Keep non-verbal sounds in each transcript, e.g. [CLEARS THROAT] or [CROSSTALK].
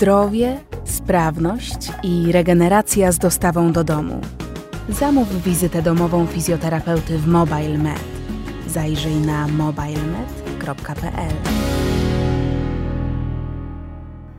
Zdrowie, sprawność i regeneracja z dostawą do domu. Zamów wizytę domową fizjoterapeuty w MobileMed. Zajrzyj na mobilemed.pl.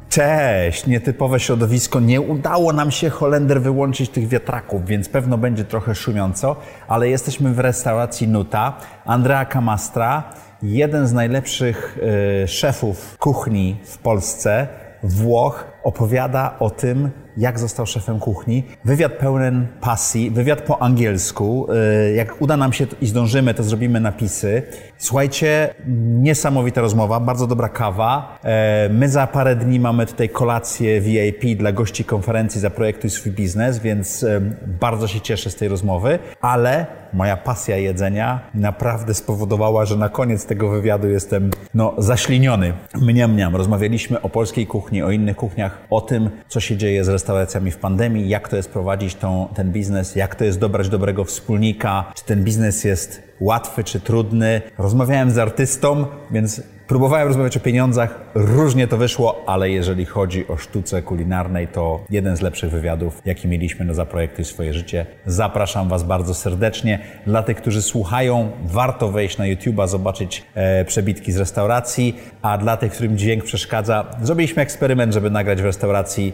Cześć! Nietypowe środowisko. Nie udało nam się Holender wyłączyć tych wiatraków, więc pewno będzie trochę szumiąco, ale jesteśmy w restauracji Nuta. Andrea Kamastra, jeden z najlepszych y, szefów kuchni w Polsce, Włoch, opowiada o tym, jak został szefem kuchni. Wywiad pełen pasji, wywiad po angielsku. Y, Jak uda nam się i zdążymy, to zrobimy napisy. Słuchajcie, niesamowita rozmowa, bardzo dobra kawa. E, My za parę dni mamy tutaj kolację VIP dla gości konferencji Zaprojektuj swój biznes, więc e, bardzo się cieszę z tej rozmowy, ale moja pasja jedzenia naprawdę spowodowała, że na koniec tego wywiadu jestem no, zaśliniony. Mniam, mniam. Rozmawialiśmy o polskiej kuchni, o innych kuchniach, o tym, co się dzieje z restauracjami w pandemii, jak to jest prowadzić tą, ten biznes, jak to jest dobrać dobrego wspólnika, czy ten biznes jest łatwy czy trudny. Rozmawiałem z artystą, więc próbowałem rozmawiać o pieniądzach. Różnie to wyszło, ale jeżeli chodzi o sztuce kulinarnej, to jeden z lepszych wywiadów, jaki mieliśmy na Zaprojektuj swoje życie. Zapraszam Was bardzo serdecznie. Dla tych, którzy słuchają, warto wejść na YouTube'a, zobaczyć e, przebitki z restauracji, a dla tych, którym dźwięk przeszkadza, zrobiliśmy eksperyment, żeby nagrać w restauracji.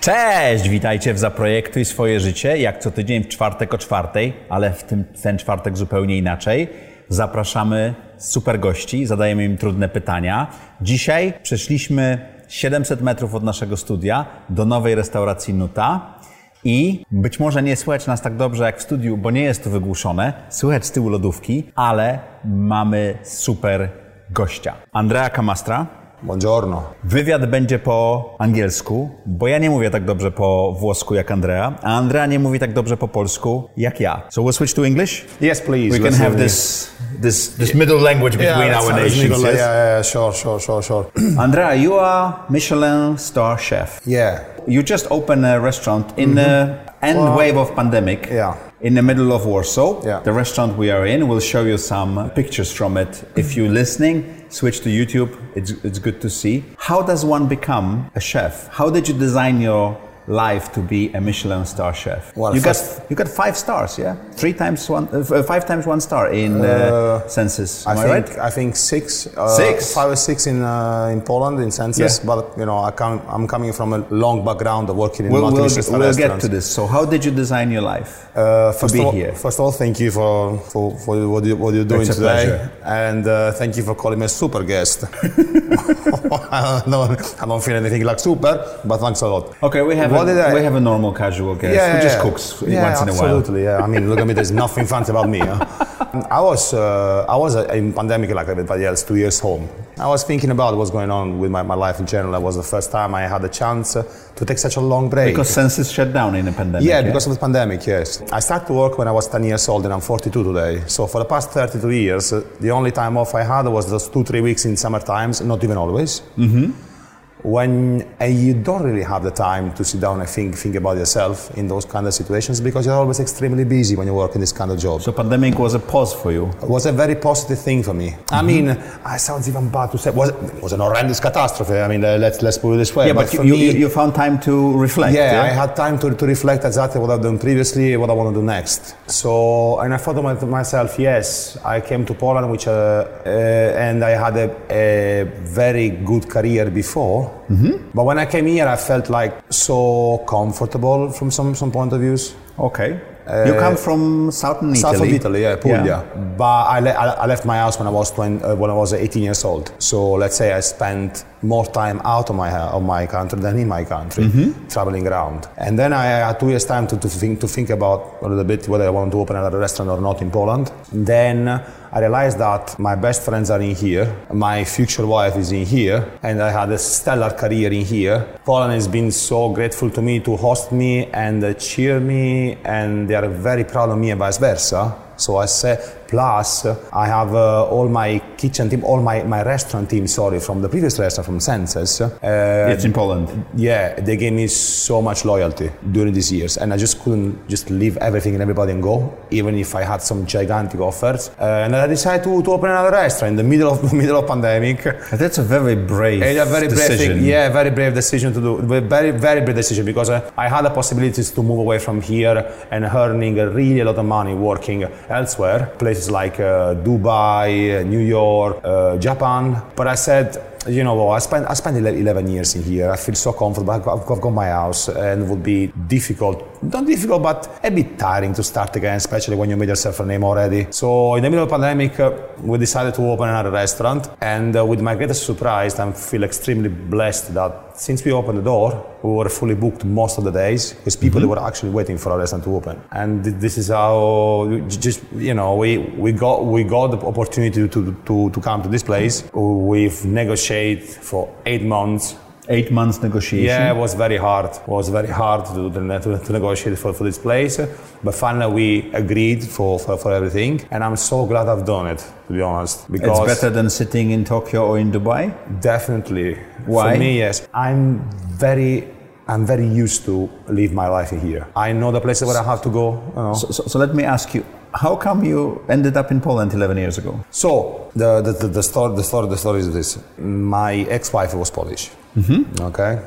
Cześć! Witajcie w Zaprojektuj swoje życie. Jak co tydzień w czwartek o czwartej, ale w tym, ten czwartek zupełnie inaczej. Zapraszamy super gości, zadajemy im trudne pytania. Dzisiaj przeszliśmy 700 metrów od naszego studia do nowej restauracji Nuta. I być może nie słychać nas tak dobrze jak w studiu, bo nie jest to wygłuszone. Słychać z tyłu lodówki, ale mamy super gościa. Andrea Kamastra. Buongiorno. Wywiad będzie po angielsku, bo ja nie mówię tak dobrze po włosku jak Andrea, a Andrea nie mówi tak dobrze po polsku jak ja. So we'll switch to English? Yes, please. We can have this this this middle language between yeah, our nations. yes? Yeah, yeah, sure, sure, sure, sure. [CLEARS THROAT] Andrea, you are Michelin star chef. yeah. You just opened a restaurant in the end Well, wave of pandemic. yeah. In the middle of Warsaw. Yeah. The restaurant we are in. We'll show you some pictures from it. If you're listening, switch to YouTube. It's, it's good to see. How does one become a chef? How did you design your life to be a Michelin star chef? Well, you first- got you got five stars, yeah? Three times one, uh, five times one star in uh, Senses. Am I I, think right? I think six, uh, Six? five or six in uh, in Poland in Senses. Yeah. But you know, I come, I'm coming from a long background of working in We'll, we'll, we'll get restaurants. to this. So, how did you design your life Uh, to be all, here? first of all, thank you for, for, for what, you, what you're doing It's today. And uh, thank you for calling me a super guest. [LAUGHS] [LAUGHS] I, don't, I don't feel anything like super, but thanks a lot. Okay, we have What a, we have a normal casual guest who just cooks yeah, once in a while. absolutely, Yeah, I mean, look at me. There's nothing fancy about me. huh? [LAUGHS] I was uh, I was uh, in pandemic like everybody else, two years home. I was thinking about what's going on with my, my life in general. It was the first time I had a chance uh, to take such a long break. Because Senses shut down in the pandemic. yeah, because of the pandemic, yes. I started to work when I was 10 years old and I'm 42 today. So for the past 32 years, uh, the only time off I had was those two, three weeks in summer times, not even always. Mm-hmm. When and you don't really have the time to sit down and think, think about yourself in those kind of situations because you're always extremely busy when you work in this kind of job. So pandemic was a pause for you. It was a very positive thing for me. I mean, it sounds even bad to say. Was it was an horrendous catastrophe. I mean, uh, let's let's put it this way. Yeah, but, for you, me, you, found time to reflect. yeah, I had time to, to reflect exactly what I've done previously, what I want to do next. So, and I thought to to myself, yes, I came to Poland, which, uh, uh, and I had a, a very good career before. But when I came here, I felt like so comfortable from some, some point of views. Okay. you come from southern Italy. Uh, South of Italy, yeah, Puglia. But I, le- I left my house when I was 20, uh, when I was 18 years old. So let's say I spent more time out of my uh, of my country than in my country, traveling around. And then I had two years time to, to think to think about a little bit whether I want to open another restaurant or not in Poland. Then I realized that my best friends are in here, my future wife is in here, and I had a stellar career in here. Poland has been so grateful to me to host me and cheer me, and they are very proud of me and vice versa. So I say, plus I have uh, all my kitchen team, all my, my restaurant team, sorry, from the previous restaurant from Senses. Uh, it's in Poland. yeah, they gave me so much loyalty during these years, and I just couldn't just leave everything and everybody and go, even if I had some gigantic offers. Uh, and I decided to, to open another restaurant in the middle of [LAUGHS] middle of pandemic. That's a very brave And a very brave decision. thing, yeah, very brave decision to do. Very, very brave decision because uh, I had the possibilities to move away from here and earning really a lot of money working elsewhere, places like uh, Dubai, uh, New York, uh, Japan. But I said, you know, well, I spent I spent 11 years in here. I feel so comfortable. I've got my house, and it would be difficult, not difficult, but a bit tiring to start again, especially when you made yourself a name already. So in the middle of the pandemic, uh, we decided to open another restaurant, and uh, with my greatest surprise, I feel extremely blessed that since we opened the door, we were fully booked most of the days because people they were actually waiting for our restaurant to open. And th- this is how just you know we, we got we got the opportunity to, to, to come to this place. We've negotiated for eight months. Eight months negotiation. Yeah, it was very hard. It was very hard to, to, to negotiate for, for this place. But finally, we agreed for, for, for everything. And I'm so glad I've done it, to be honest. Because It's better than sitting in Tokyo or in Dubai. Definitely. Why? For me, yes. I'm very, I'm very used to live my life here. I know the places where I have to go. You know. So, so, so let me ask you, how come you ended up in Poland 11 years ago? So the the, the, the story the story the story is this. My ex-wife was Polish. Okay.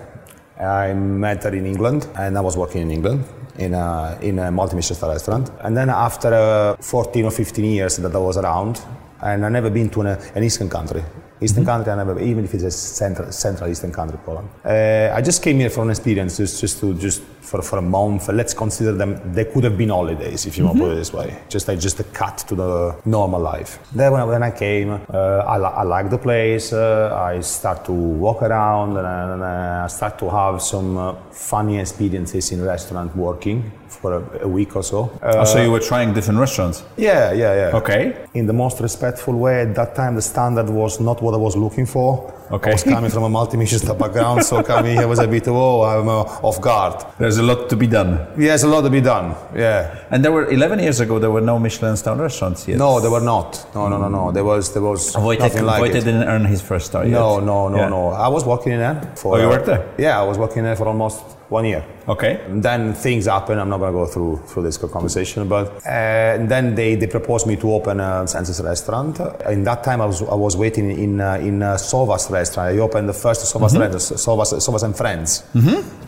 I met her in England, and I was working in England in a in a multi-Michelin restaurant. And then after uh, 14 or 15 years that I was around, and I never been to an, an Eastern country. Eastern country, I never, even if it's a central, central Eastern country, Poland. Uh, I just came here for an experience, just, just to just for, for a month. Let's consider them. They could have been holidays, if you want to put it this way. Just like just a cut to the normal life. Then when, I- when I came, uh, I, li- I liked the place. Uh, I start to walk around, and, I- and I start to have some uh, funny experiences in restaurant working for a, a week or so. Uh, oh, so you were trying different restaurants. yeah, yeah, yeah. Okay. In the most respectful way. At that time, the standard was not what I was looking for. Okay. I was coming from a multi-Michelin background, so [LAUGHS] coming here was a bit, of oh, I'm uh, off guard. There's a lot to be done. Yes, a lot to be done. Yeah. And there were 11 years ago, there were no Michelin star restaurants yet. No, there were not. No, no, no, no. There was, there was Wojtek, nothing like Wojtek it. didn't earn his first star yet. No, no, no, Yeah. no. I was working in there for. Oh, you worked there? Yeah, I was working there for almost one year. Okay. And then things happen. I'm not going to go through through this conversation, but uh, and then they, they proposed me to open a Senses restaurant. In that time, I was I was waiting in uh, in uh, Sowa's restaurant. I opened the first Sowa's restaurant, Sowa's, Sowa's and Friends,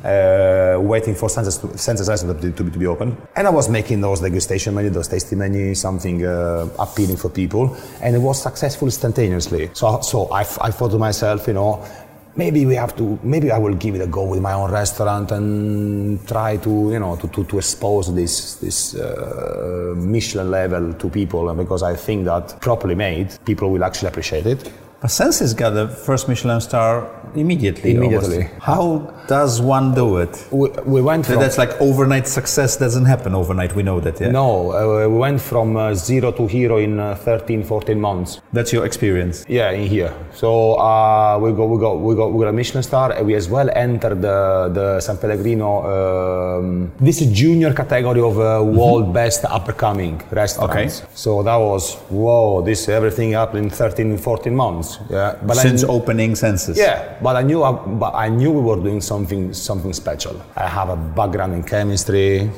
uh, waiting for Senses to, Senses restaurant to, to, be- to be open. And I was making those degustation menu, those tasty menu, something uh, appealing for people, and it was successful instantaneously. So so I, I thought to myself, you know maybe we have to maybe i will give it a go with my own restaurant and try to you know to, to, to expose this this uh, michelin level to people and because i think that properly made people will actually appreciate it But Senses got the first Michelin star immediately. Immediately. almost. How does one do it? we, we went from that's like overnight success doesn't happen overnight. We know that, yeah? no uh, we went from uh, zero to hero in uh, 13 14 months That's your experience. Yeah, in here. So uh, we got we got we got we got a Michelin star, and we as well entered the the San Pellegrino. Um, this is junior category of uh, world best upcoming restaurants. Okay. So that was whoa. This everything happened in 13, 14 months. Yeah, but Since I, opening Senses. yeah, but I knew I, but I knew we were doing something something special. I have a background in chemistry.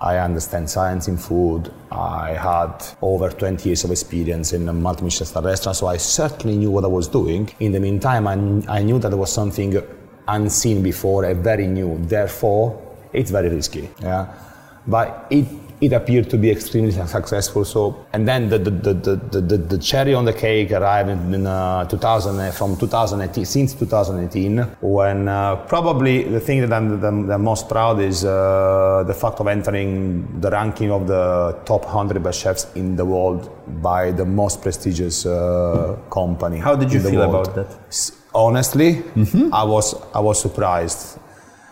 I understand science in food. I had over 20 years of experience in a multi-Michelin star restaurant, so I certainly knew what I was doing. In the meantime, I, I knew that there was something unseen before, a very new. Therefore, it's very risky. Yeah, but it it appeared to be extremely successful. So, and then the the, the, the, the, the cherry on the cake arrived in, uh, 2000 uh, from 2018 since 2018 when uh, probably the thing that I'm the, the most proud is uh, the fact of entering the ranking of the top 100 best chefs in the world by the most prestigious uh, company. How did you feel world. about that? Honestly, I was I was surprised.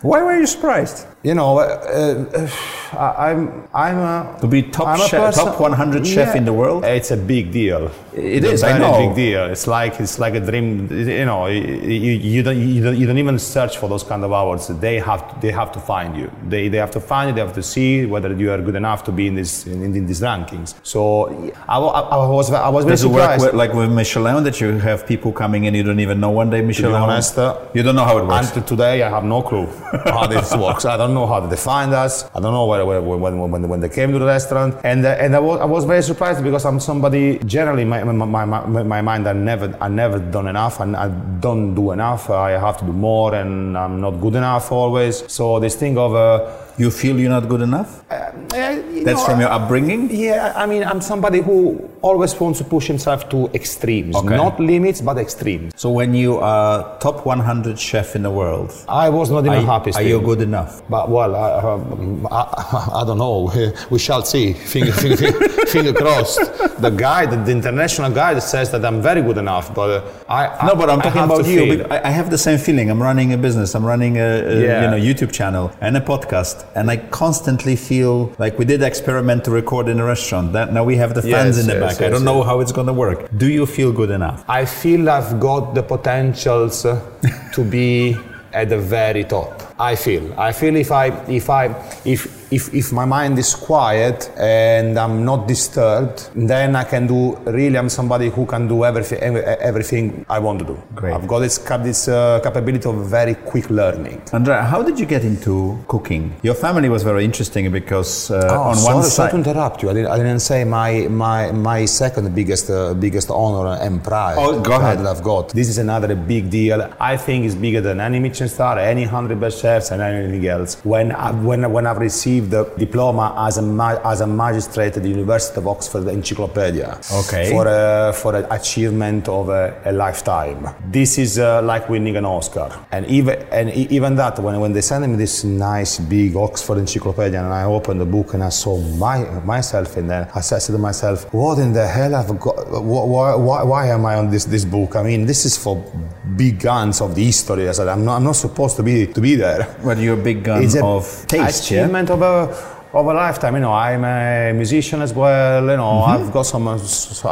Why were you surprised? You know, uh, uh, [SIGHS] I- I'm I'm a, To be top I'm chef- person- top 100 chef in the world? It's a big deal. It it's is, a I very know. big deal. It's like it's like a dream. You know, you, you, you don't, you don't you don't even search for those kind of awards. They have to, they have to find you. They, they have to find you. They have to see whether you are good enough to be in this in, in these rankings. So I, I, I was I was very Does it work surprised. with, like with Michelin that you have people coming in you don't even know one day Michelin? honest, uh, you don't know how it works. Until today, I have no clue how this works. I don't know how they find us. I don't know where, where, when, when, when they came to the restaurant. And, uh, and I, was, I was very surprised because I'm somebody, generally, my, my, my, my, my mind, I never, I never done enough and I don't do enough. I have to do more and I'm not good enough always. So this thing of, uh, you feel you're not good enough? uh, That's know, from your upbringing? Yeah, I mean, I'm somebody who always wants to push himself to extremes, Okay. not limits, but extremes. So when you are top 100 chef in the world, I was not even are, happy. are you good enough? But well, I, um, I, [LAUGHS] I don't know. [LAUGHS] We shall see. Finger, finger, [LAUGHS] finger crossed. The guide, the international guide, says that I'm very good enough. But uh, I No, but I'm I talking about you. I, I have the same feeling. I'm running a business. I'm running a, a Yeah. you know YouTube channel and a podcast, and I constantly feel like we did experiment to record in a restaurant. That now we have the fans Yes, in the yes, back. I don't know yes. how it's going to work. Do you feel good enough? I feel I've got the potentials uh, to be at the very top. I feel. I feel if I if I if if, if my mind is quiet and I'm not disturbed, then I can do. Really, I'm somebody who can do everything everything I want to do. Great. I've got this cap- this uh, capability of very quick learning. Andrea, how did you get into cooking? Your family was very interesting because uh, Oh, on sorry, one sorry to interrupt you. I didn't, I didn't say my, my, my second biggest uh, biggest honor and pride. Oh, go pride ahead. That I've got. This is another big deal. I think it's bigger than any Michelin star, any hundred best chefs, and anything else. When I, when when I've received the diploma as a ma- as a magistrate at the University of Oxford Encyclopedia. Okay. For a, for an achievement of a, a lifetime. This is uh, like winning an Oscar. And even and even that when when they sent me this nice big Oxford Encyclopedia and I opened the book and I saw my myself in there, I said to myself, what in the hell have got? Why, why, why am I on this this book? I mean, this is for big guns of the history. I said, I'm not I'm not supposed to be to be there. But you're a big gun It's of taste, yeah? achievement of a of a lifetime. You know, I'm a musician as well. You know, Mm-hmm. I've got some uh,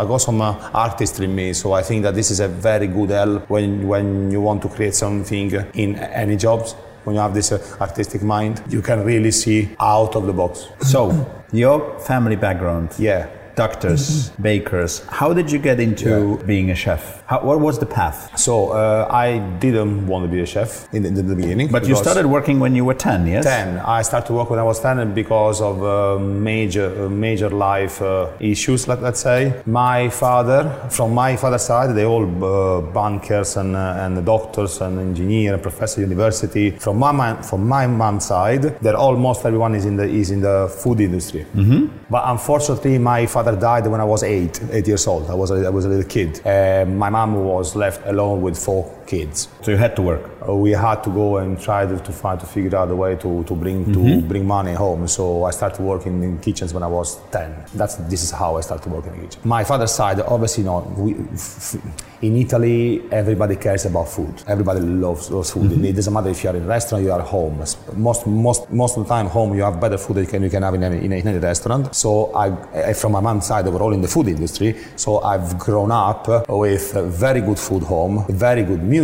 I got some uh, artistry in me. So I think that this is a very good help when when you want to create something in any jobs. When you have this uh, artistic mind, you can really see out of the box. So, your family background. Yeah. Doctors, bakers. How did you get into being a chef? How, what was the path? So uh, I didn't want to be a chef in the, in the beginning. But you started working when you were 10, yes? 10. I started to work when I was 10 because of uh, major, uh, major life uh, issues, let, let's say. My father, from my father's side, they all uh, bankers and, uh, and doctors and engineer and professor university. From my, mom- from my mom's side, they're almost everyone is in the, is in the food industry. But unfortunately, my father died when I was eight, eight years old. I was a, I was a little kid. Uh, my mom was left alone with four kids. So you had to work. Uh, we had to go and try to, to find to figure out a way to, to bring to bring money home. So I started working in kitchens when I was 10. That's this is how I started working in kitchen. My father's side, obviously, you know, we, in Italy, everybody cares about food. Everybody loves, loves food. It doesn't matter if you are in a restaurant, you are home. Most most most of the time, home you have better food than you can, you can have in any, in any, restaurant. So I, from my mom's side, they were all in the food industry. So I've grown up with very good food home, very good music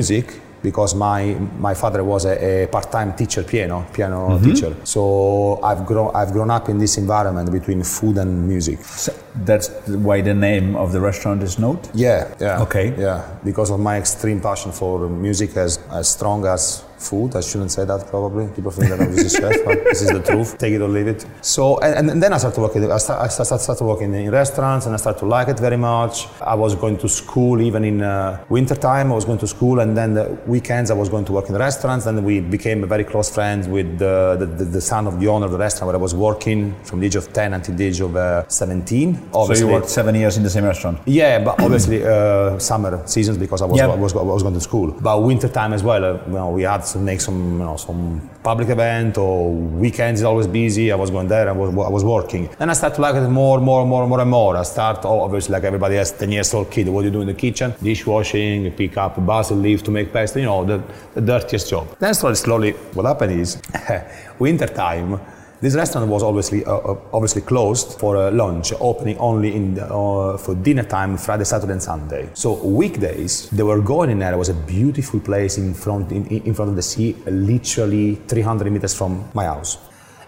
because my my father was a, a part-time teacher piano piano mhm. teacher so i've grown i've grown up in this environment between food and music So that's why the name of the restaurant is Note? yeah yeah Okay. yeah because of my extreme passion for music as as strong as food i shouldn't say that probably people think that i'm just a chef but this is the truth take it or leave it so and, and then i started working i started, I started, started working in restaurants and i started to like it very much i was going to school even in uh, winter time i was going to school and then the weekends i was going to work in restaurants and we became very close friends with the, the, the, the son of the owner of the restaurant where i was working from the age of 10 until the age of uh, 17 So you worked seven years in the same restaurant? yeah, but obviously uh, summer seasons because I was, Yeah. I was I was going to school. But winter time as well. Uh, you know, we had to make some, you know, some public event or weekends is always busy. I was going there. I was, I was working. Then I started to like it more, more, more, more and more. I start oh, obviously like everybody else, 10 years old kid. What do you do in the kitchen? Dishwashing, pick up basil leaf to make pasta. You know, the, the dirtiest job. Then slowly, slowly, what happened is, [LAUGHS] winter time this restaurant was obviously uh, uh, obviously closed for uh, lunch, opening only in the, uh, for dinner time Friday, Saturday, and Sunday. So weekdays they were going in there. It was a beautiful place in front in, in front of the sea, literally 300 meters from my house.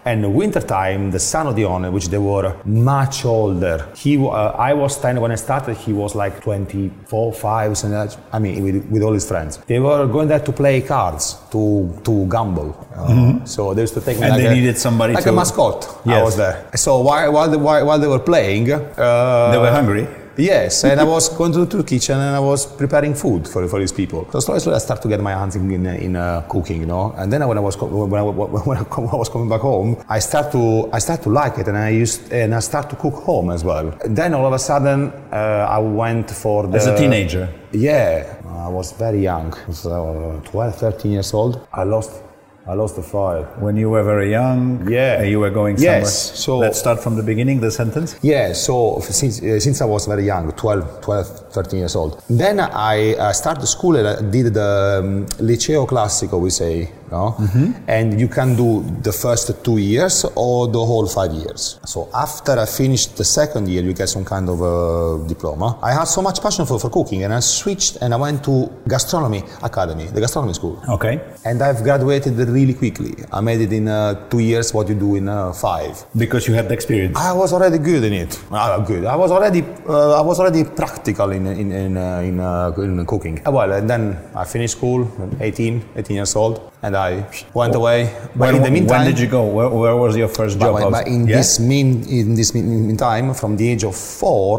And wintertime, the son of the owner, which they were much older, he, uh, I was 10 when I started, he was like 24, 5, and I mean, with, with, all his friends. They were going there to play cards, to, to gamble. Uh, mm-hmm. So they used to take me and like they a, needed somebody like to... a mascot. Yes. I was there. So while, while, they, while, while they were playing, uh, they were hungry. Yes, and I was going to, to, the kitchen and I was preparing food for, for these people. So slowly, slowly I started to get my hands in, in, in uh, cooking, you know. And then when I was when I, when I, was coming back home, I start to I start to like it, and I used and I start to cook home as well. And then all of a sudden, uh, I went for the as a teenager. Yeah, I was very young, I was, uh, 12, 13 years old. I lost I lost the file. When you were very young, yeah, you were going somewhere. Yes. So let's start from the beginning. The sentence. Yeah. So since uh, since I was very young, 12, 12, 13 years old, then I uh, started school and I did the um, liceo classico, we say, no? Mm-hmm. And you can do the first two years or the whole five years. So after I finished the second year, you get some kind of a diploma. I had so much passion for, for cooking and I switched and I went to gastronomy academy, the gastronomy school. Okay. And I've graduated really quickly. I made it in uh, two years what you do in uh, five. Because you had the experience. I was already good in it. Uh, good. I was already uh, I was already practical in in in, uh, in, uh, in cooking. well, and then I finished school, 18, 18 years old and I went away. But when, in the meantime, when did you go? Where, where was your first job? But, but in yeah? this mean in this meantime, from the age of four,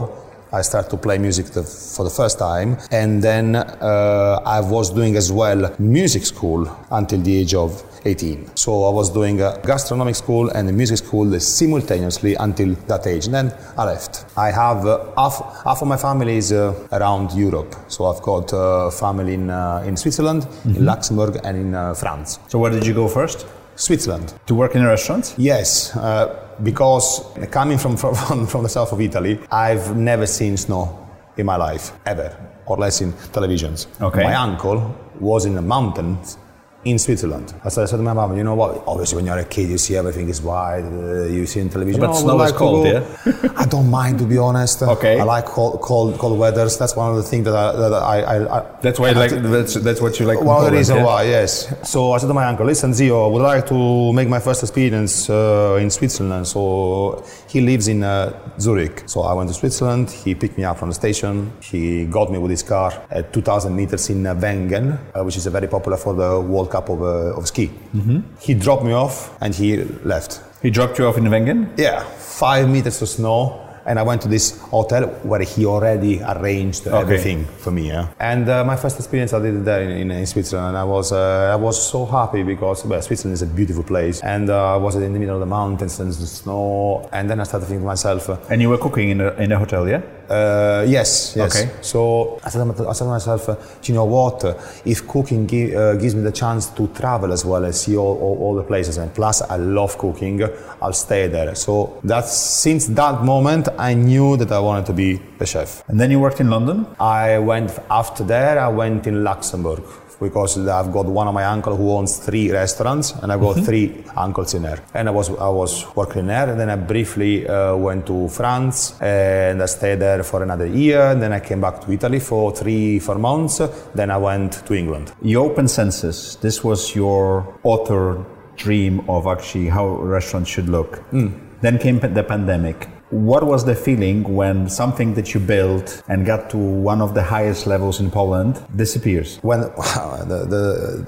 I started to play music the, for the first time, and then uh, I was doing as well music school until the age of 18. So I was doing a gastronomic school and a music school simultaneously until that age. And then I left. I have uh, half, half of my family is uh, around Europe. So I've got uh, family in, uh, in Switzerland, mm-hmm. in Luxembourg, and in uh, France. So where did you go first? Switzerland. To work in a restaurant? Yes, uh, because coming from, [LAUGHS] from, from the south of Italy, I've never seen snow in my life, ever, or less in televisions. Okay. My uncle was in the mountains in Switzerland. I said, I said to my mom, you know what? Obviously, when you're a kid, you see everything is white. Uh, you see in television. But oh, snow is like cold, yeah. [LAUGHS] I don't mind, to be honest. Okay. I like cold, cold, cold weathers. That's one of the things that I. That I, I, I that's why. Like to, that's that's what you like. One of the reasons yeah? why, yes. So I said to my uncle, listen, Zio, I would like to make my first experience uh, in Switzerland. So he lives in uh, Zurich. So I went to Switzerland. He picked me up from the station. He got me with his car at 2,000 meters in uh, Wengen, uh, which is very popular for the World Cup of, uh, of ski. Mm-hmm. He dropped me off and he left. He dropped you off in Wengen? Yeah, five meters of snow and I went to this hotel where he already arranged okay. everything for me. Yeah? And uh, my first experience I did there in, in, Switzerland. And I was uh, I was so happy because well, Switzerland is a beautiful place, and uh, I was in the middle of the mountains and the snow. And then I started thinking to myself. Uh, and you were cooking in a, in a hotel, yeah? Uh, yes, yes. Okay. So I said, I said to myself, uh, do you know what? if cooking give, gives me the chance to travel as well and see all, all, all the places, and plus I love cooking, I'll stay there. So that's since that moment I knew that I wanted to be a chef. And then you worked in London? I went after there. I went in Luxembourg because I've got one of my uncle who owns three restaurants and I've got mm-hmm. three uncles in there. And I was I was working there and then I briefly uh, went to France and I stayed there for another year. And then I came back to Italy for three, four months. Then I went to England. You Open Senses. This was your author dream of actually how restaurants should look. Mm. Then came the pandemic what was the feeling when something that you built and got to one of the highest levels in Poland disappears? When [LAUGHS] the, the,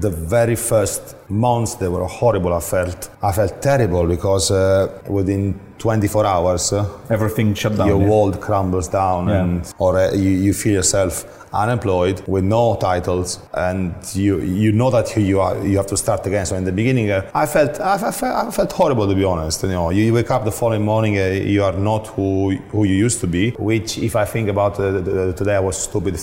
the very first months they were horrible, I felt I felt terrible because uh, within 24 hours, Everything shut down. your yeah? world crumbles down, Yeah. and or uh, you, you feel yourself unemployed with no titles, and you you know that you are you have to start again. So in the beginning, uh, I felt I, I felt I felt horrible to be honest. You know, you wake up the following morning, uh, you are not who who you used to be. Which, if I think about uh, today, I was stupid.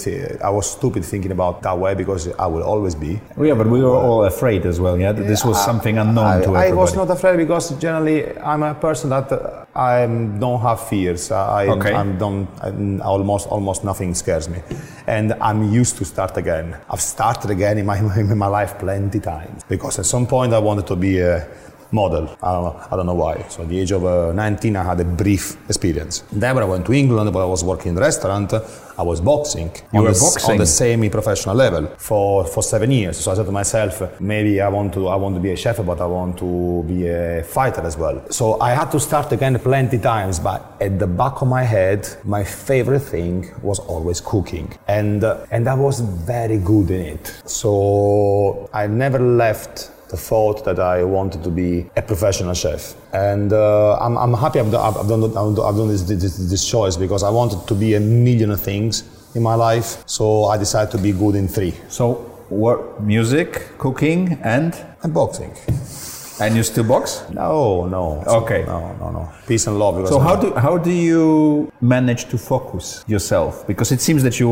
I was stupid thinking about that way because I will always be. Yeah, but we were all afraid as well. Yeah, this was something unknown I, to I was not afraid because generally I'm a person that uh, I don't have fears. I, Okay. I'm don't I'm almost almost nothing scares me, and I'm used to start again. I've started again in my [LAUGHS] in my life plenty times because at some point I wanted to be a model. I don't know, I don't know why. So at the age of uh, 19, I had a brief experience. Then when I went to England, when I was working in the restaurant, I was boxing. You were the, boxing? on the semi-professional level for, for seven years. So I said to myself, maybe I want to I want to be a chef, but I want to be a fighter as well. So I had to start again plenty times, but at the back of my head, my favorite thing was always cooking, and uh, and I was very good in it. So I never left the thought that I wanted to be a professional chef. And uh, I'm, I'm happy I've done, I've done, I've done, I've done this, this, this choice because I wanted to be a million of things in my life. So I decided to be good in three. So, what music, cooking, and And boxing. and you still box? No, no. Okay. No, no, no. Peace and love. So how do how do you manage to focus yourself? Because it seems that you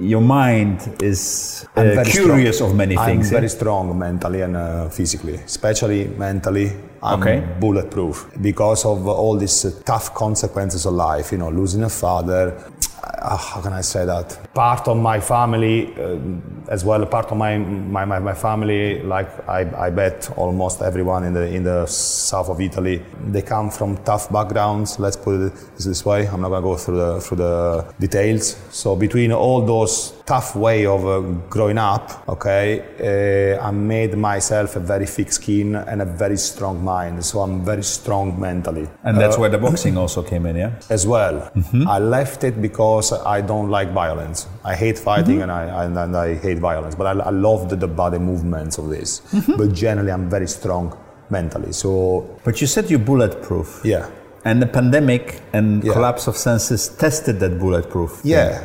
your mind is uh, curious strong. of many things. I'm eh? very strong mentally and uh, physically, especially mentally. I'm Okay. bulletproof because of all these uh, tough consequences of life. You know, losing a father. Uh, how can I say that? Part of my family, uh, as well. Part of my my, my, my family, like I, I bet almost everyone in the in the south of Italy, they come from tough backgrounds. Let's put it this, way. I'm not gonna go through the through the details. So between all those tough way of uh, growing up, okay, uh, I made myself a very thick skin and a very strong mind. So I'm very strong mentally and that's where the [LAUGHS] boxing also came in, yeah. as well. I left it because I don't like violence. I hate fighting and, I, and, and I hate violence, but I, I love the, the body movements of this. But generally, I'm very strong mentally. So But you said you're bulletproof. yeah, And the pandemic and Yeah. collapse of Senses tested that bulletproof. yeah.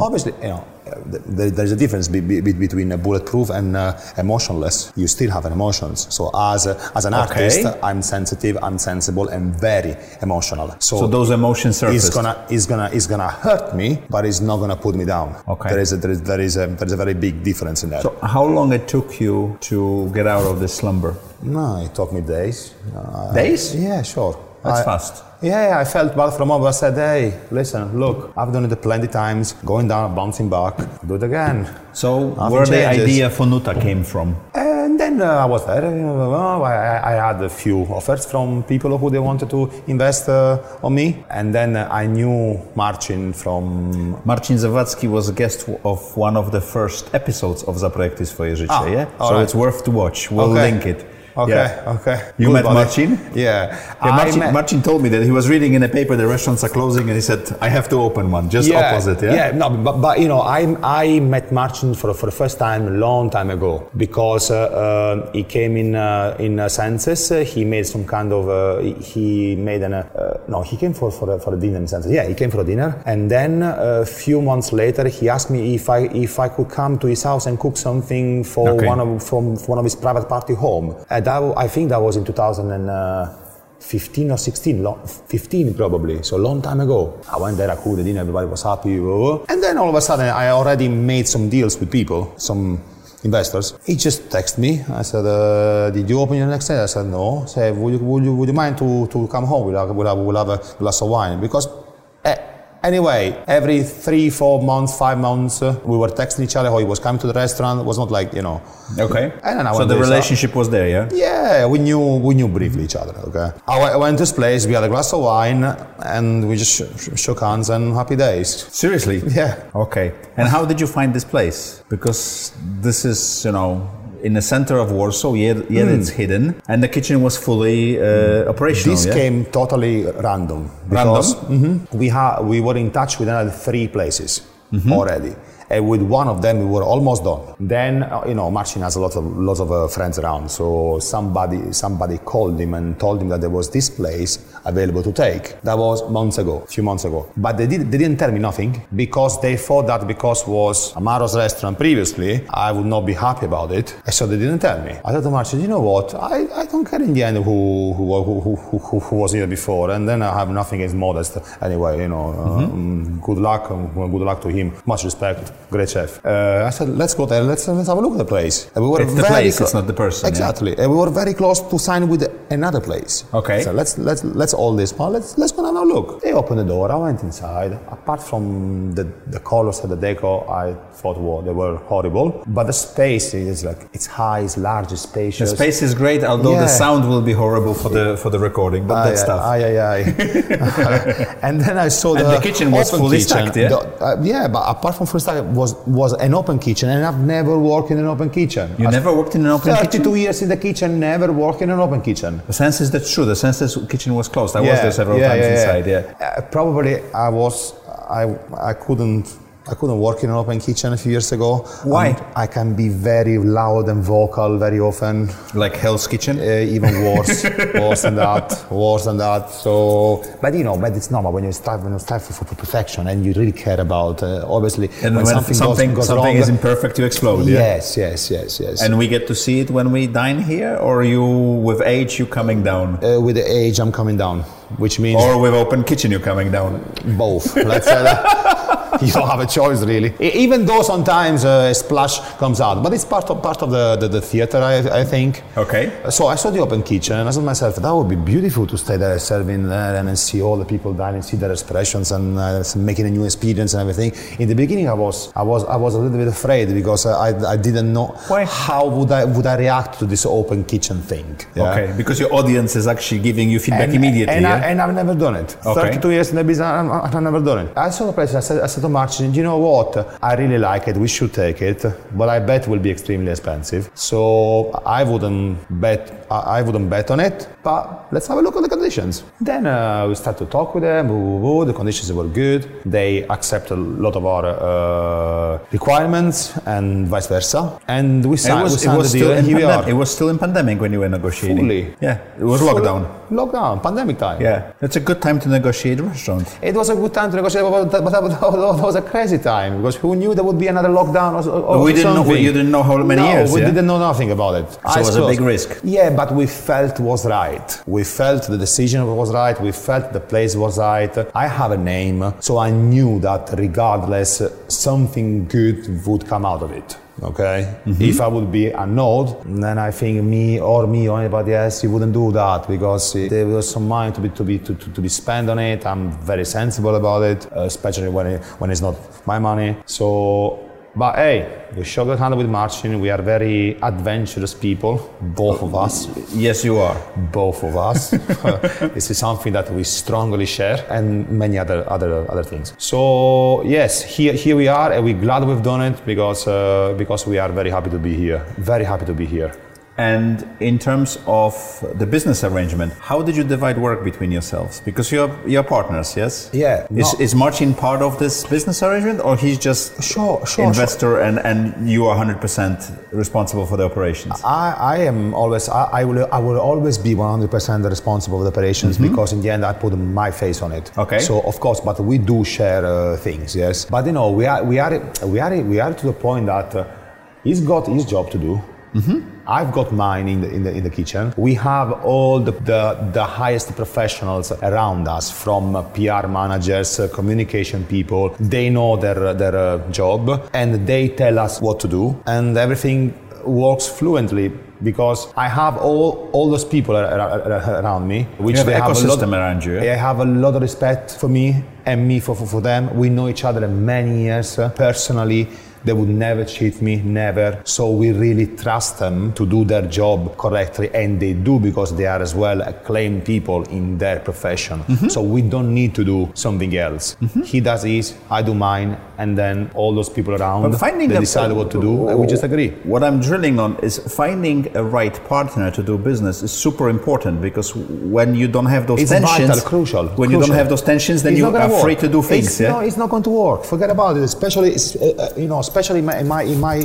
Obviously, you know, there's a difference be, be, between a bulletproof and uh, emotionless. You still have an emotions. So as a, as an Okay. artist, I'm sensitive, I'm sensible, and very emotional. So those emotions surfaced. It's gonna, it's gonna, it's gonna hurt me, but it's not gonna put me down. Okay. There is a, there is, there is a, there is a very big difference in that. So how long it took you to get out of this slumber? no, it took me days. Uh, Days? Yeah, sure. That's I- fast. Yeah, I felt bad from up. I said, hey, listen, look, I've done it plenty times, going down, bouncing back, do it again. So Nothing where the idea for Nuta came from? And then uh, I was there. you know, I, I had a few offers from people who they wanted to invest uh, on me. And then uh, I knew Marcin from Marcin Zawadzki was a guest of one of the first episodes of Zaprojektuj swoje życie, Ah, yeah? So right. it's worth to watch. We'll Okay. link it. Okay, Yeah. okay. You Good met. Marcin? Yeah. Yeah, I Marcin, met- Marcin told me that he was reading in a paper the restaurants are closing and he said, I have to open one, just opposite, yeah? Yeah, no, but, but you know, I, I met Marcin for, for the first time a long time ago because uh, uh, he came in uh, in uh, Senses. He made some kind of uh, he- made an uh, no, he came for for a, for a dinner in Senses. Yeah, he came for a dinner, and then a few months later, he asked me if I if I could come to his house and cook something for Okay. one of from for one of his private party home. And that, I think that was in 2000 and. Uh, 15 or 16, lo- 15 probably, so a long time ago. I went there, I cooked the dinner, everybody was happy. blah, blah. And then all of a sudden, I already made some deals with people, some investors. He just texted me. I said, uh, "Did you open your next day?" I said, "No." Said, "Would you, would you, would you mind to, to come home? We'll have, we'll, have, we'll have a glass of wine." Because eh, anyway, every three, four months, five months, uh, we were texting each other. How he was coming to the restaurant. It was not like you know. Okay. And then I so the so- relationship was there, yeah? Yeah, we knew we knew briefly each other. Okay, I went- went to this place. We had a glass of wine, and we just sh- sh- shook hands and happy days. Seriously? Yeah. Okay. And how did you find this place? Because this is, you know, in the center of Warsaw, yet, yet it's hidden, and the kitchen was fully uh, operational. This yeah? came totally random. Because, Mhm. we ha- we were in touch with another three places already, And with one of them, we were almost done. Then, uh, you know, Marcin has a lot of lots of uh, friends around. So somebody somebody called him and told him that there was this place available to take. That was months ago, a few months ago. But they, did, they didn't tell me nothing because they thought that because was Amaro's restaurant previously, I would not be happy about it. So they didn't tell me. I said to Marcin, you know what? I, I don't care in the end who who, who, who, who, who was here before. And then I have nothing against Modest. Anyway, you know, um, good luck. um, Good luck to him. Much respect. Great chef. Uh, I said, let's go there. Let's, let's have a look at the place. And we were It's the very place, clo- it's not the person, yeah. Exactly. And we were very close to sign with another place. Okay. So let's let's let's all this. Well, let's let's go and have a look. They opened the door. I went inside. Apart from the the colors and the decor, I thought well, they were horrible. But the space is like it's high, it's large, it's spacious. The space is great, although the sound will be horrible for the for the recording. But Aye, that's tough. aye, aye, aye. and then I saw And the, the kitchen was fully kitchen. stacked, yeah? The- uh, yeah, but apart from fully stacked, was was an open kitchen, and I've never worked in an open kitchen. You I've- never worked in an open 32 kitchen? years in the kitchen, never worked in an open kitchen. The sense is that's true. The Senses kitchen was closed. I was there several times inside. Yeah. Uh, probably I was I I couldn't I couldn't work in an open kitchen a few years ago. Why? And I can be very loud and vocal very often. Like Hell's Kitchen. Uh, even worse, [LAUGHS] worse than that, worse than that. So, but you know, but it's normal when you strive, when you strive for, for perfection and you really care about. Uh, obviously, and when something something, goes, goes something wrong, is imperfect, you explode. Yeah. Yes, yes, yes, yes. And we get to see it when we dine here, or you with age you coming down, uh, with the age, I'm coming down, which means or with open kitchen you coming down. both. Let's say that. [LAUGHS] [LAUGHS] You don't have a choice, really. Even though sometimes uh, a splash comes out, but it's part of part of the the, the theater, I, I think. Okay. So I saw the open kitchen, and I said to myself, that would be beautiful to stay there serving there and then see all the people dining, see their expressions, and uh, making a new experience and everything. In the beginning, I was I was I was a little bit afraid because I, I didn't know Why? how would I would I react to this open kitchen thing. yeah? Okay, because your audience is actually giving you feedback And, immediately. and, yeah? I, and I've never done it. Okay. 32 years in the business, I've, I've never done it. I saw the place. I said, I said to Marcin, you know what? I really like it. We should take it, but I bet it will be extremely expensive. So I wouldn't bet. I wouldn't bet on it. But let's have a look at the conditions. Then uh, we start to talk with them. The conditions were good. They accept a lot of our uh, requirements and vice versa. And we signed, was, it was the deal. still in And here we are. it was still in pandemic when you were negotiating. Fully. Yeah, it was Full- lockdown. Lockdown, pandemic time. Yeah, it's a good time to negotiate restaurant. It was a good time to negotiate, but that, but that, was a crazy time because who knew there would be another lockdown or, or We didn't know- you didn't know how many no, years, we yeah? didn't know nothing about it. So it was a big risk. Yeah, but we felt was right. We felt the decision was right. We felt the place was right. I have a name, so I knew that regardless, something good would come out of it. Okay, Mm-hmm. if I would be annoyed, then I think me or me or anybody else, you wouldn't do that because there was some money to be to be to, to, to be spent on it. I'm very sensible about it, uh, especially when it, when it's not my money. So, but hey, we shook the hand with Marcin. We are very adventurous people, both of us Yes, you are. both of us. [LAUGHS] this is something that we strongly share, and many other other other things. So yes, here here we are, and we're glad we've done it because uh, because we are very happy to be here. Very happy to be here. And in terms of the business arrangement, how did you divide work between yourselves? Because you're you're partners, yes? Yeah, Is, is Marcin part of this business arrangement, or he's just Sure, sure, investor and and you are 100% responsible for the operations? I, I am always I, I will I will always be 100% responsible for the operations because in the end I put my face on it. Okay. So of course, but we do share uh, things, yes. But you know we are we are we are we are to the point that uh, he's got his job to do. I've got mine in the, in the in the kitchen. We have all the the, the highest professionals around us, from PR managers, uh, communication people. They know their their uh, job and they tell us what to do, and everything works fluently because I have all all those people ar- ar- ar- around me, which have they have a lot. around you. They have a lot of respect for me and me for, for, for them. We know each other many years uh, personally. They would never cheat me, never. So we really trust them to do their job correctly, and they do because they are as well acclaimed people in their profession. So we don't need to do something else. He does his, I do mine, and then all those people around But finding they decide what to do, and we just agree. What I'm drilling on is finding a right partner to do business is super important because when you don't have those It's tensions, vital, crucial. when you don't have those tensions, then It's you are free to do things. It's, yeah? No, it's not going to work. Forget about it. Especially, it's, uh, uh, you know, especially in my, in my in my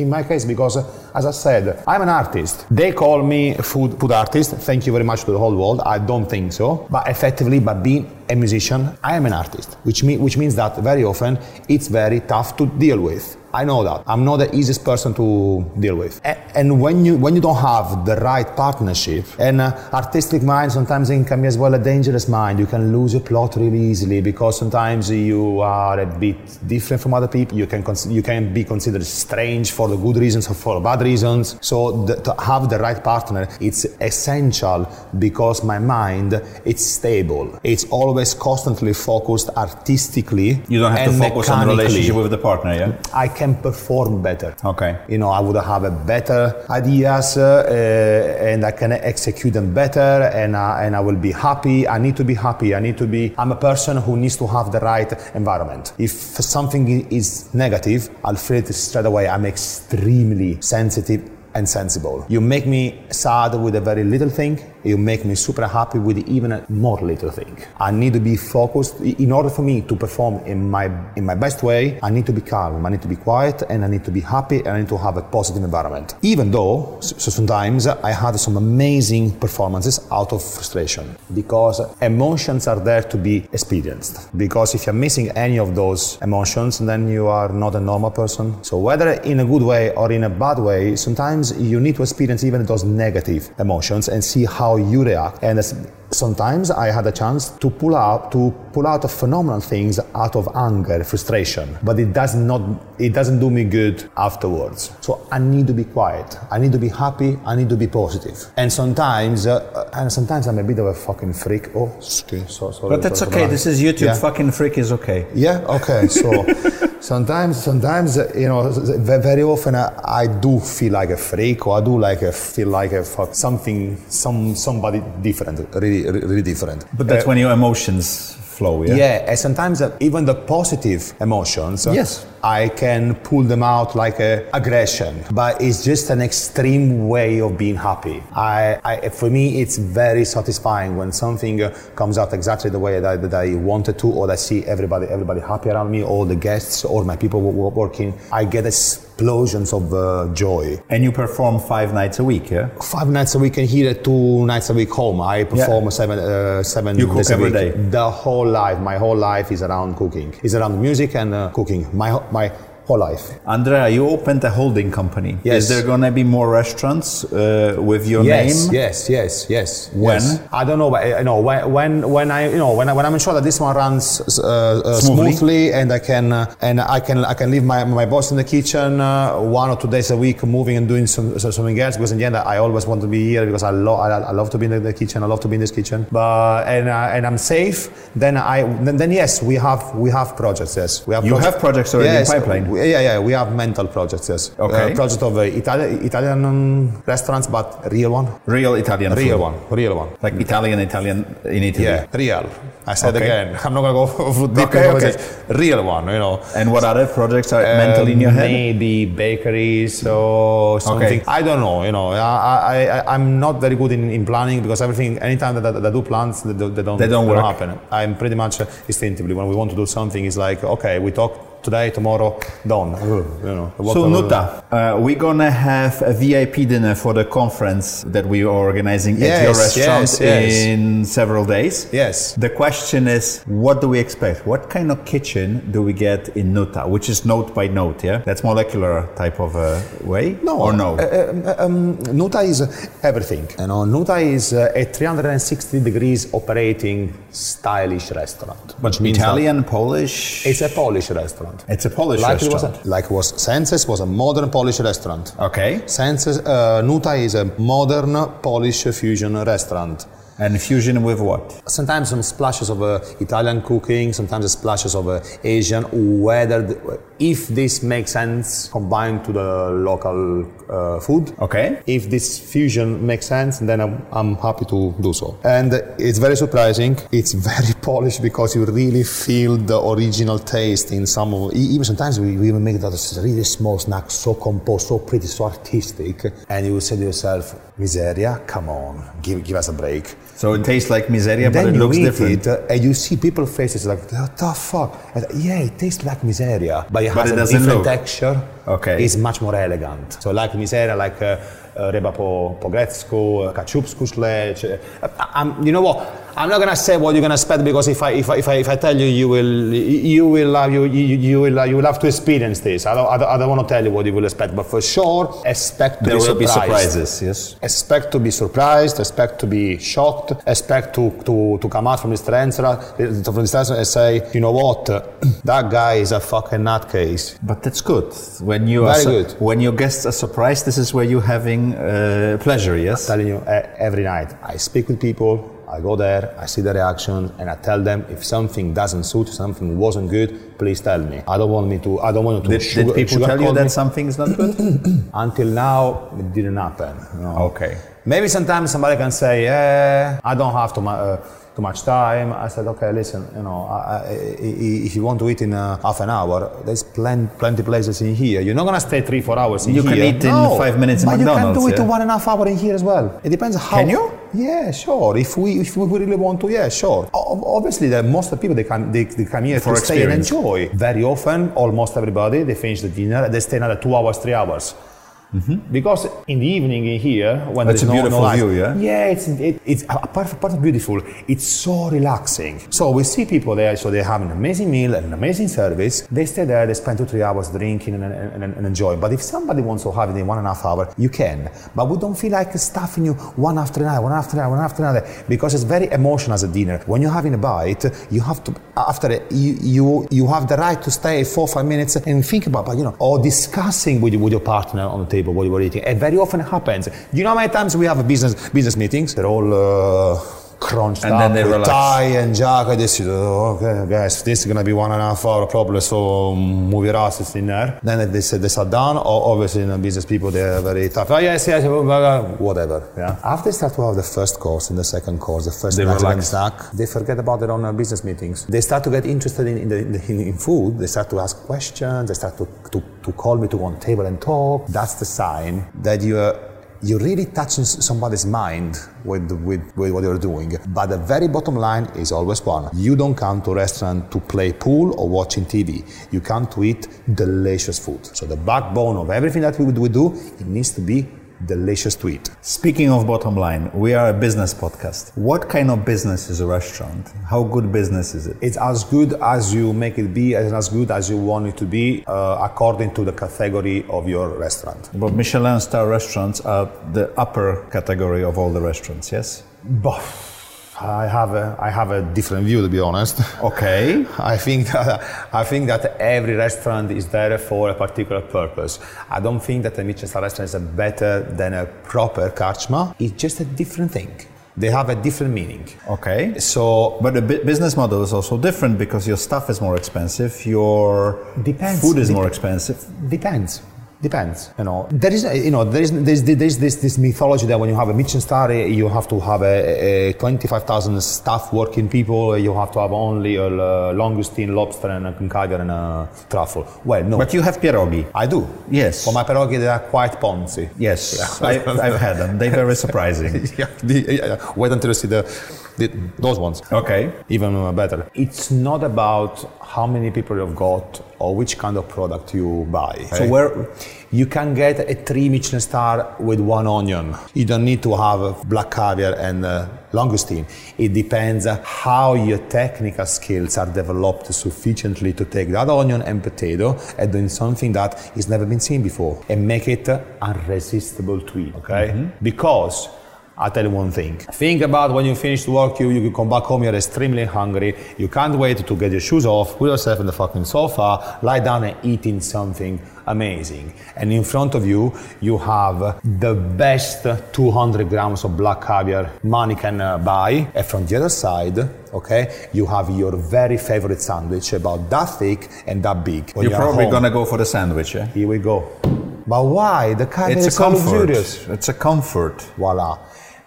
in my case because, as I said, I'm an artist. They call me food food artist. Thank you very much to the whole world. I don't think so. But effectively, by being a musician, I am an artist, which mean, which means that very often it's very tough to deal with. I know that. I'm not the easiest person to deal with. And when you when you don't have the right partnership, and uh, artistic mind sometimes it can be as well a dangerous mind. You can lose your plot really easily because sometimes you are a bit different from other people. You can you can be considered strange for the good reasons or for bad reasons. So the, to have the right partner, it's essential because my mind it's stable. It's always constantly focused artistically. you don't have to focus on the relationship with the partner, yeah? I can perform better. Okay. You know, I would have a better ideas uh, uh, and I can execute them better and, uh, and I will be happy. I need to be happy. I need to be, I'm a person who needs to have the right environment. If something is negative, I'll feel it straight away. I'm extremely sensitive and sensible. You make me sad with a very little thing, you make me super happy with even a more little thing. I need to be focused in order for me to perform in my in my best way. I need to be calm, I need to be quiet, and I need to be happy, and I need to have a positive environment. Even though so sometimes I had some amazing performances out of frustration because emotions are there to be experienced. Because if you're missing any of those emotions, then you are not a normal person. So whether in a good way or in a bad way, sometimes you need to experience even those negative emotions and see how you react. And as- sometimes I had a chance to pull out to pull out of phenomenal things out of anger, frustration, but it does not it doesn't do me good afterwards. So I need to be quiet. I need to be happy. I need to be positive. And sometimes uh, and sometimes I'm a bit of a fucking freak. Oh, okay, so, sorry. But that's sorry okay. that. This is YouTube. Yeah. Fucking freak is okay. Yeah. Okay. So [LAUGHS] sometimes, sometimes uh, you know, very often uh, I do feel like a freak, or I do like a, feel like a fuck something, some somebody different, really, really really different. But that's uh, when your emotions flow, yeah? Yeah, and sometimes uh, even the positive emotions, uh, Yes. I can pull them out like a aggression, but it's just an extreme way of being happy. I, I for me, it's very satisfying when something uh, comes out exactly the way that, I- that I wanted to, or that I see everybody, everybody happy around me, all the guests or my people wo- wo- working. I get explosions of uh, joy. And you perform five nights a week, yeah? Five nights a week in here, two nights a week home. I perform seven, uh, seven You cook days a every week. day? The whole life, my whole life is around cooking. Is around music and uh, cooking. My my whole life. Andrea, you opened a holding company. Yes. Is there going to be more restaurants uh, with your yes, name? yes, yes, yes. When? yes. I don't know, but you know when when when I you know when I, when I'm sure that this one runs uh, uh, Smoothly. smoothly. and I can uh, and I can I can leave my, my boss in the kitchen uh, one or two days a week, moving and doing some, something else. Because in the end, I always want to be here because I love I, I love to be in the, kitchen. I love to be in this kitchen. But and uh, and I'm safe. Then I then, then yes, we have we have projects. Yes, we have. You have projects already in pipeline? we- yeah, yeah, we have mental projects. Yes. Okay. Uh, project of uh, Italian Italian um, restaurants, but real one. Real Italian Real food. one, real one. Like Italian, Italian in Italy. Yeah, real. I said Okay. again. I'm not gonna go [LAUGHS] for deep Okay, okay. Real one, you know. And what other projects are mental in your head? Maybe bakeries or something. Okay. I don't know. You know, I, I, I'm not very good in, in planning because everything. Anytime that, I do plans, they, don't- they don't. They don't happen. I'm pretty much uh, instinctively when we want to do something. It's like okay, we talk today, tomorrow, done. Ugh, You know. So Nuta, uh, we're gonna have a VIP dinner for the conference that we are organizing at your restaurant yes, yes. in several days. Yes. The question is, what do we expect? What kind of kitchen do we get in Nuta, which is note by note? Yeah, that's molecular type of uh, way. No, or no? Uh, uh, um, Nuta is everything. You know, Nuta is uh, a 360 degrees operating stylish restaurant. Which means that Italian, Polish. It's a Polish restaurant. It's a Polish like it was, restaurant. a, like it was Senses was a modern Polish restaurant. Okay. Senses uh, Nuta is a modern Polish fusion restaurant. And fusion with what? Sometimes some splashes of uh, Italian cooking, sometimes splashes of uh, Asian. Whether the, if this makes sense combined to the local uh, food. Okay. If this fusion makes sense, then I'm, I'm happy to do so. And it's very surprising. It's very [LAUGHS] polished because you really feel the original taste in some of. Even sometimes we, we even make that really small snack, so composed, so pretty, so artistic, and you say to yourself, "Mizeria, come on, give give us a break." So it tastes like mizeria, but it you looks eat different. it uh, and you see people faces like, what the fuck? And, yeah, it tastes like mizeria, but it But has it a doesn't different look. texture. Okay. It's much more elegant. So like mizeria, like uh, ryba po, po grecku, uh, kaczupsku. Uh, I'm, you know what? I'm not gonna say what you're gonna expect because if I if I, if I, if I tell you, you will you will uh, you, you, you will uh, you will have to experience this. I don't, I don't, I don't want to tell you what you will expect, but for sure, expect to There be will be surprises, yes. Expect to be surprised, expect to be shocked, expect to, to, to come out from this restaurant, from this and say, you know what, [CLEARS THROAT] that guy is a fucking nutcase. But that's good. When you are Very su- good. when your guests are surprised, this is where you're having uh, pleasure, yes? telling you every night. I speak with people, I go there, I see the reaction, and I tell them if something doesn't suit, something wasn't good, please tell me. I don't want me to. I don't want you to. Did, sugar, did people tell you that me. something is not good? [CLEARS THROAT] Until now, it didn't happen. know. okay. Maybe sometimes somebody can say, "Yeah, I don't have to." uh, too much time." I said, "Okay, listen, you know, I, I, if you want to eat in uh, half an hour, there's plenty, plenty places in here. You're not gonna stay three, four hours in You here. can eat in No, five minutes in but you can do it to yeah? one and a half hour in here as well. It depends how. Can you? Yeah, sure. If we if we really want to, yeah, sure. O- Obviously, the, most of the people they come they, they come here For to stay and enjoy. Very often, almost everybody they finish the dinner they stay another two hours, three hours. Mm-hmm. Because in the evening in here, when That's there's a no, beautiful no light, view, yeah? yeah, it's it, it's apart of beautiful. It's so relaxing. So we see people there, so they have an amazing meal and an amazing service. They stay there, they spend two three hours drinking and, and, and, and enjoying. But if somebody wants to have it in one and a half hour, you can. But we don't feel like stuffing you one after another, one after another, one after another, because it's very emotional as a dinner. When you're having a bite, you have to after it, you you you have the right to stay four five minutes and think about, but you know, or discussing with with your partner on the table what you were eating. And very often happens. You know how many times we have business business meetings? They're all uh, crunched And up then they with relax. tie and jacket. This is oh, okay, guys. This is gonna be one and a half hour probably. So move your asses in there. Then they said they sat down. Or obviously, you know, business people they're very tough. Oh yes, yes, whatever. Yeah. After they start to have the first course and the second course, the first They relax. snack, they forget about their own uh, business meetings. They start to get interested in, in, the, in, the, in, in food. They start to ask questions. They start to, to, to call me to one table and talk. That's the sign that you are you're really touching somebody's mind with, with, with what you're doing. But the very bottom line is always one. You don't come to a restaurant to play pool or watching TV. You come to eat delicious food. So the backbone of everything that we, do, it needs to be delicious to eat. Speaking of bottom line, we are a business podcast. What kind of business is a restaurant? How good business is it? It's as good as you make it be and as good as you want it to be uh, according to the category of your restaurant. But Michelin star restaurants are the upper category of all the restaurants, yes? But I have a, I have a different view to be honest. Okay. [LAUGHS] I think that I think that every restaurant is there for a particular purpose. I don't think that a Michelin star restaurant is better than a proper karczma. It's just a different thing. They have a different meaning. Okay. So But the bu- business model is also different because your stuff is more expensive, your Depends. food is Dep- more expensive. Depends. Depends. You know, there is, you know, there is, there's, there's this, this mythology that when you have a Michelin star, you have to have a, a 25,000 staff working people. You have to have only a langoustine, lobster, and a caviar and a truffle. Well, no. But you have pierogi. I do. Yes. For my pierogi, they are quite poncy. Yes, I, I've had them. They're very surprising. [LAUGHS] yeah, the, yeah, yeah. Wait until you see the, the those ones. Okay. Even better. It's not about how many people you've got or which kind of product you buy. So where You can get a three Michelin star with one onion. You don't need to have black caviar and uh, langoustine. It depends how your technical skills are developed sufficiently to take that onion and potato and doing something that is never been seen before and make it irresistible to eat. Okay? Because I'll tell you one thing. Think about when you finish work, you, you come back home, you're extremely hungry, you can't wait to get your shoes off, put yourself in the fucking sofa, lie down and eating something amazing. And in front of you, you have the best 200 grams of black caviar money can uh, buy. And from the other side, okay, you have your very favorite sandwich about that thick and that big. When You're you're probably home. gonna go for the sandwich, eh? Here we go. But why? The caviar It's is a so comfort. luxurious. It's a comfort. Voila.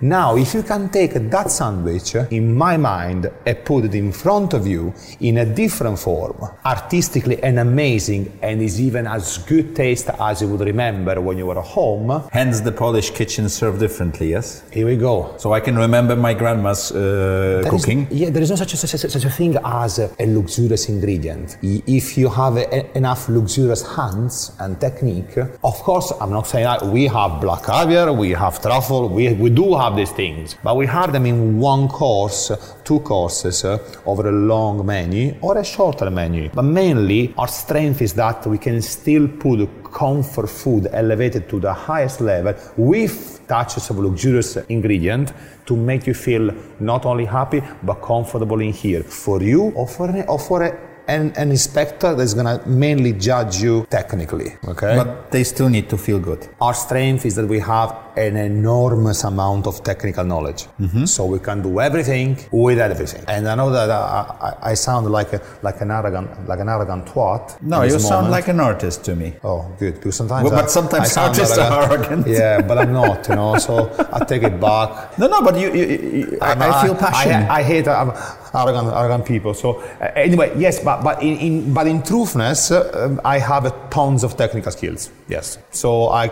Now, if you can take that sandwich, in my mind, and put it in front of you in a different form, artistically and amazing, and is even as good taste as you would remember when you were home, Hence, the Polish kitchen served differently. Yes. here we go. So I can remember my grandma's uh, There is- cooking. yeah, there is no such a, such, a, such a thing as a, a luxurious ingredient. If you have a- enough luxurious hands and technique, of course, I'm not saying that we have black caviar, we have truffle, we, we do have these things, but we have them in one course, two courses uh, over a long menu or a shorter menu. But mainly, our strength is that we can still put comfort food elevated to the highest level with touches of luxurious ingredient to make you feel not only happy but comfortable in here for you or for an, or for a, an, an inspector that's gonna mainly judge you technically. Okay. But they still need to feel good. our strength is that we have an enormous amount of technical knowledge, so we can do everything with everything. And I know that I, I, I sound like a, like an arrogant like an arrogant twat. No, you sound moment. like an artist to me. Oh, good. Because sometimes, Well, I- but sometimes I sound artists are arrogant. Yeah, but I'm not. You know, so I take it back. [LAUGHS] No, no, but you, you, you I, I feel passion. I, hate uh, arrogant, arrogant people. So uh, anyway, yes, but but in, in but in truthness, uh, um, I have tons of technical skills. Yes, so I,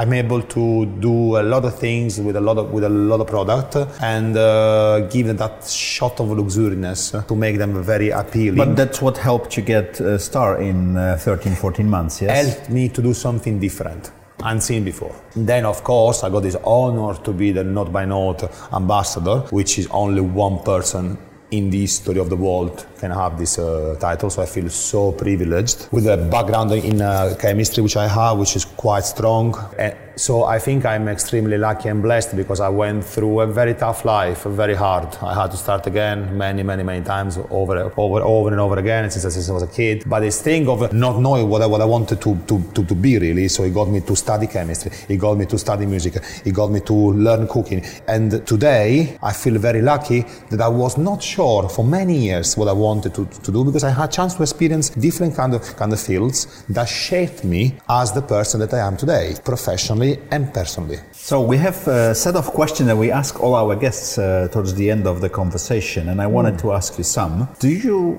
I am able to do a lot of things with a lot of with a lot of product and uh, give them that shot of luxuriousess to make them very appealing. but that's what helped you get a star in uh, 13, 14 months, yes? helped me to do something different unseen before. Then, of course, I got this honor to be the Note by Note ambassador, which is only one person in the history of the world can have this uh, title. So I feel so privileged with the background in uh, chemistry, which I have, which is quite strong. And so I think I'm extremely lucky and blessed because I went through a very tough life, very hard. I had to start again many, many, many times over, over, over and over again since, since I was a kid. But this thing of not knowing what I, what I wanted to, to, to, to be really, so it got me to study chemistry, it got me to study music, it got me to learn cooking. And today I feel very lucky that I was not sure for many years what I wanted to, to do because I had chance to experience different kind of kind of fields that shaped me as the person that I am today, professionally and personally. So we have a set of questions that we ask all our guests uh, towards the end of the conversation, and I wanted to ask you some. Do you,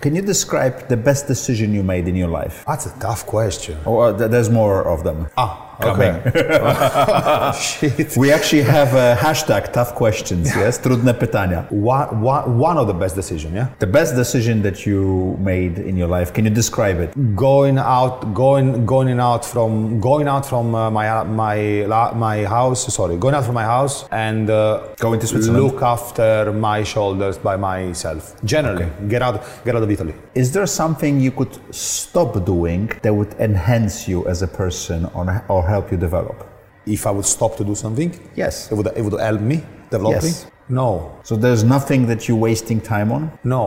can you describe the best decision you made in your life? That's a tough question. Or uh, there's more of them. Ah, Coming. [LAUGHS] Shit. We actually have a hashtag tough questions, yes? Trudne pytania. One, one, one of the best decisions, yeah? The best decision that you made in your life, can you describe it? going out going going out from going out from uh, my my my house sorry going out from my house and uh, Going to Switzerland? look after my shoulders by myself generally get out get out of italy Is there something you could stop doing that would enhance you as a person or, or help you develop? if i would stop to do something Yes. it would it would help me developing Yes. no So there's nothing that you're wasting time on? no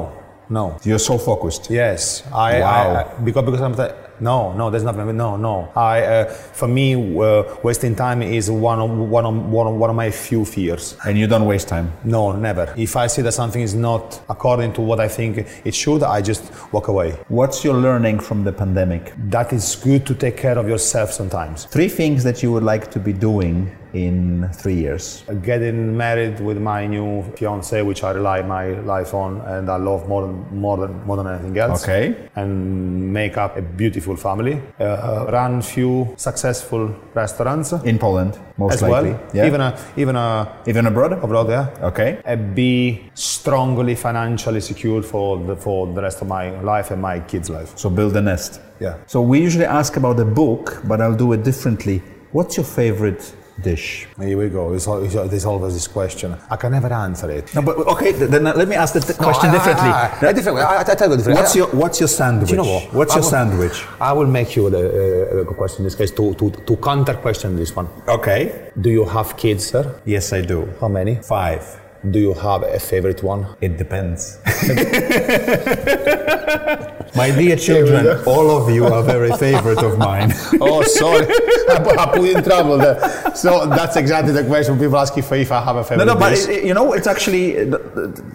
no You're so focused. Yes, I, Wow. I, I because because I'm no no there's nothing no no I uh, for me uh, wasting time is one of one of one of one of my few fears. And you don't waste time. No, never. If I see that something is not according to what I think it should, I just walk away. What's your learning from the pandemic? That is good to take care of yourself sometimes. Three things that you would like to be doing in three years. Getting married with my new fiance, which I rely my life on, and I love more than more than more than anything else. Okay. And make up a beautiful family. Uh, run few successful restaurants In Poland, most as likely. well. Yeah. Even a even a Even abroad? abroad, yeah. Okay. and be strongly financially secured for the for the rest of my life and my kids' life. So build a nest. Yeah. So we usually ask about a book, but I'll do it differently. What's your favorite dish? Here we go. There's, al- there's always this question. I can never answer it. No, but okay, then uh, let me ask the question differently. A different way. I, I tell you different. What's your What's your sandwich? Do you know what? What's I your will- sandwich? I will make you the uh, question in this case to, to, to counter question this one. Okay. Do you have kids, sir? Yes, I do. How many? Five. Do you have a favorite one? It depends. My dear [LAUGHS] children, all of you are very favorite of mine. [LAUGHS] oh, sorry. [LAUGHS] I put- I put you in trouble there. So that's exactly the question people ask if, if I have a favorite no, no, but it- you know, it's actually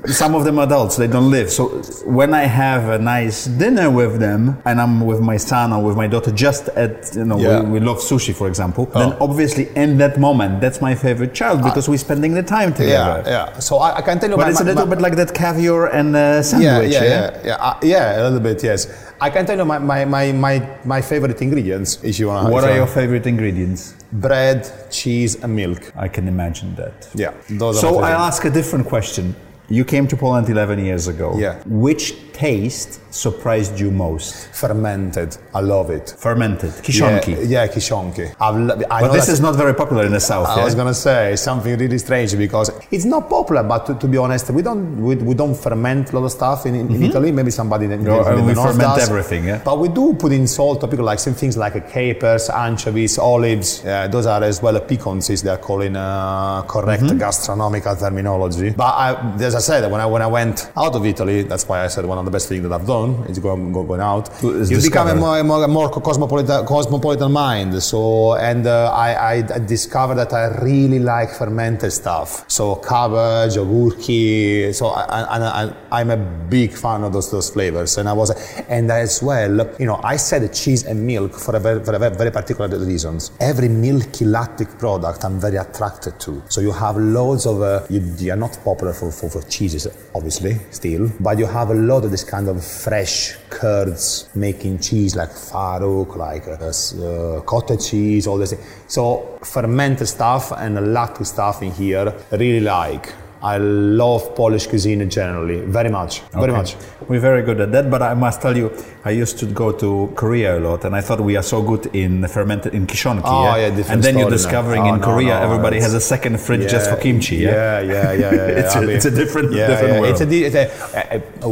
some of them adults. They don't live. So when I have a nice dinner with them, and I'm with my son or with my daughter, just at you know, Yeah. we, we love sushi, for example. Then Oh. obviously, in that moment, that's my favorite child because we're spending the time together. yeah, yeah. So I, I can tell you But my- it's a little my- bit like that caviar and uh, yeah, sandwich. yeah, yeah, yeah, uh, yeah, a little bit, yes. I can tell you my, my, my, my, my favorite ingredients, if you want. What are your favorite ingredients? bread, cheese, and milk? I can imagine that. Yeah, those are So I'll ask a different question. You came to Poland 11 years ago. Yeah. Which taste surprised you most? fermented. I love it. Fermented. Kiszonki. Yeah, yeah kiszonki. Lo- But this is not very popular in the south. I yeah? was gonna say something really strange because it's not popular. But to, to be honest, we don't we, we don't ferment a lot of stuff in, in, in Italy. Maybe somebody in, in, No, in and the we ferment does. everything, yeah? But we do put in salt, topical like some things like capers, anchovies, olives. Yeah, those are as well piquancies. They are called in uh, correct Mm-hmm. gastronomical terminology. But I, as I said, when I when I went out of Italy, that's why I said one of the best things that I've done is going, going out. Is you become a more, more, more cosmopolitan, cosmopolitan mind. So, and uh, I, I discovered that I really like fermented stuff. So, cabbage, ogórki. So, I, I, I'm a big fan of those, those flavors. And I was, and as well, you know, I said cheese and milk for a very, for a very, very particular reasons. Every milky lactic product I'm very attracted to. So, you have loads of, uh, you, you are not popular for, for, for cheeses, obviously, still, but you have a lot of this kind of fresh curds making cheese like Farouk, like uh, uh, cottage cheese, all this. So fermented stuff and lactic stuff in here, really like. I love Polish cuisine generally, very much, very Okay. much. We're very good at that, but I must tell you, I used to go to Korea a lot, and I thought we are so good in fermented in kiszonki. Oh, yeah, different and then you're discovering Oh, in no, Korea, no, everybody has a second fridge just for kimchi. Yeah, Yeah, yeah, yeah, yeah. yeah. [LAUGHS] It's a- mean, it's a different- yeah, different yeah. world. It's a, it's a, uh,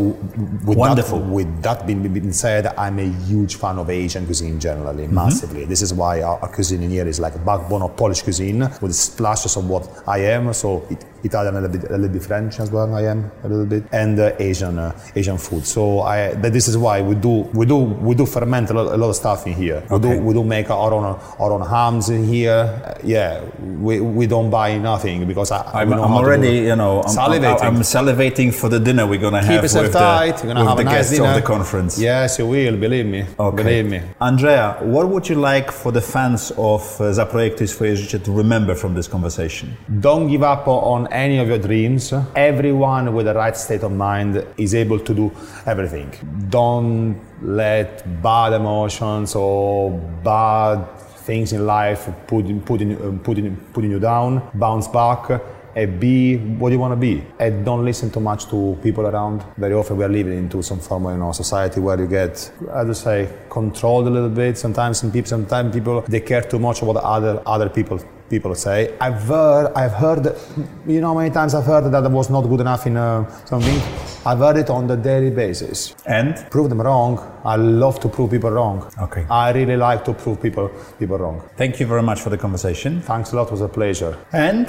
with Wonderful. That, with that being, being said, I'm a huge fan of Asian cuisine generally, Mm-hmm. massively. This is why our, our cuisine in here is like a backbone of Polish cuisine with splashes of what I am. So it, Italian, a little bit, a little bit French as well. I am a little bit, and uh, Asian, uh, Asian food. So I, that this is why we do, we do, we do ferment a lot, a lot of stuff in here. We Okay. do, we do make our own, our own hams in here. Uh, yeah, we, we don't buy nothing because I, I'm, I'm already, you know, I'm, salivating. I'm, I'm salivating for the dinner we're gonna Keep have yourself with tight. the, You're gonna have the a nice guests dinner. of the conference. Yes, you will. Believe me. Okay. Believe me. Andrea, what would you like for the fans of uh, swoje życie to remember from this conversation? Don't give up on any of your dreams. Everyone with the right state of mind is able to do everything. Don't let bad emotions or bad things in life put, putting, putting, putting you down. Bounce back and be what you want to be. And don't listen too much to people around. Very often we are living into some form of you know, society where you get, I would say, controlled a little bit. Sometimes some people, sometimes people they care too much about other other people people say. I've heard, I've heard, you know, many times I've heard that I was not good enough in uh, something. I've heard it on the daily basis. And Prove them wrong. I love to prove people wrong. Okay. I really like to prove people people wrong. thank you very much for the conversation. Thanks a lot. It was a pleasure. And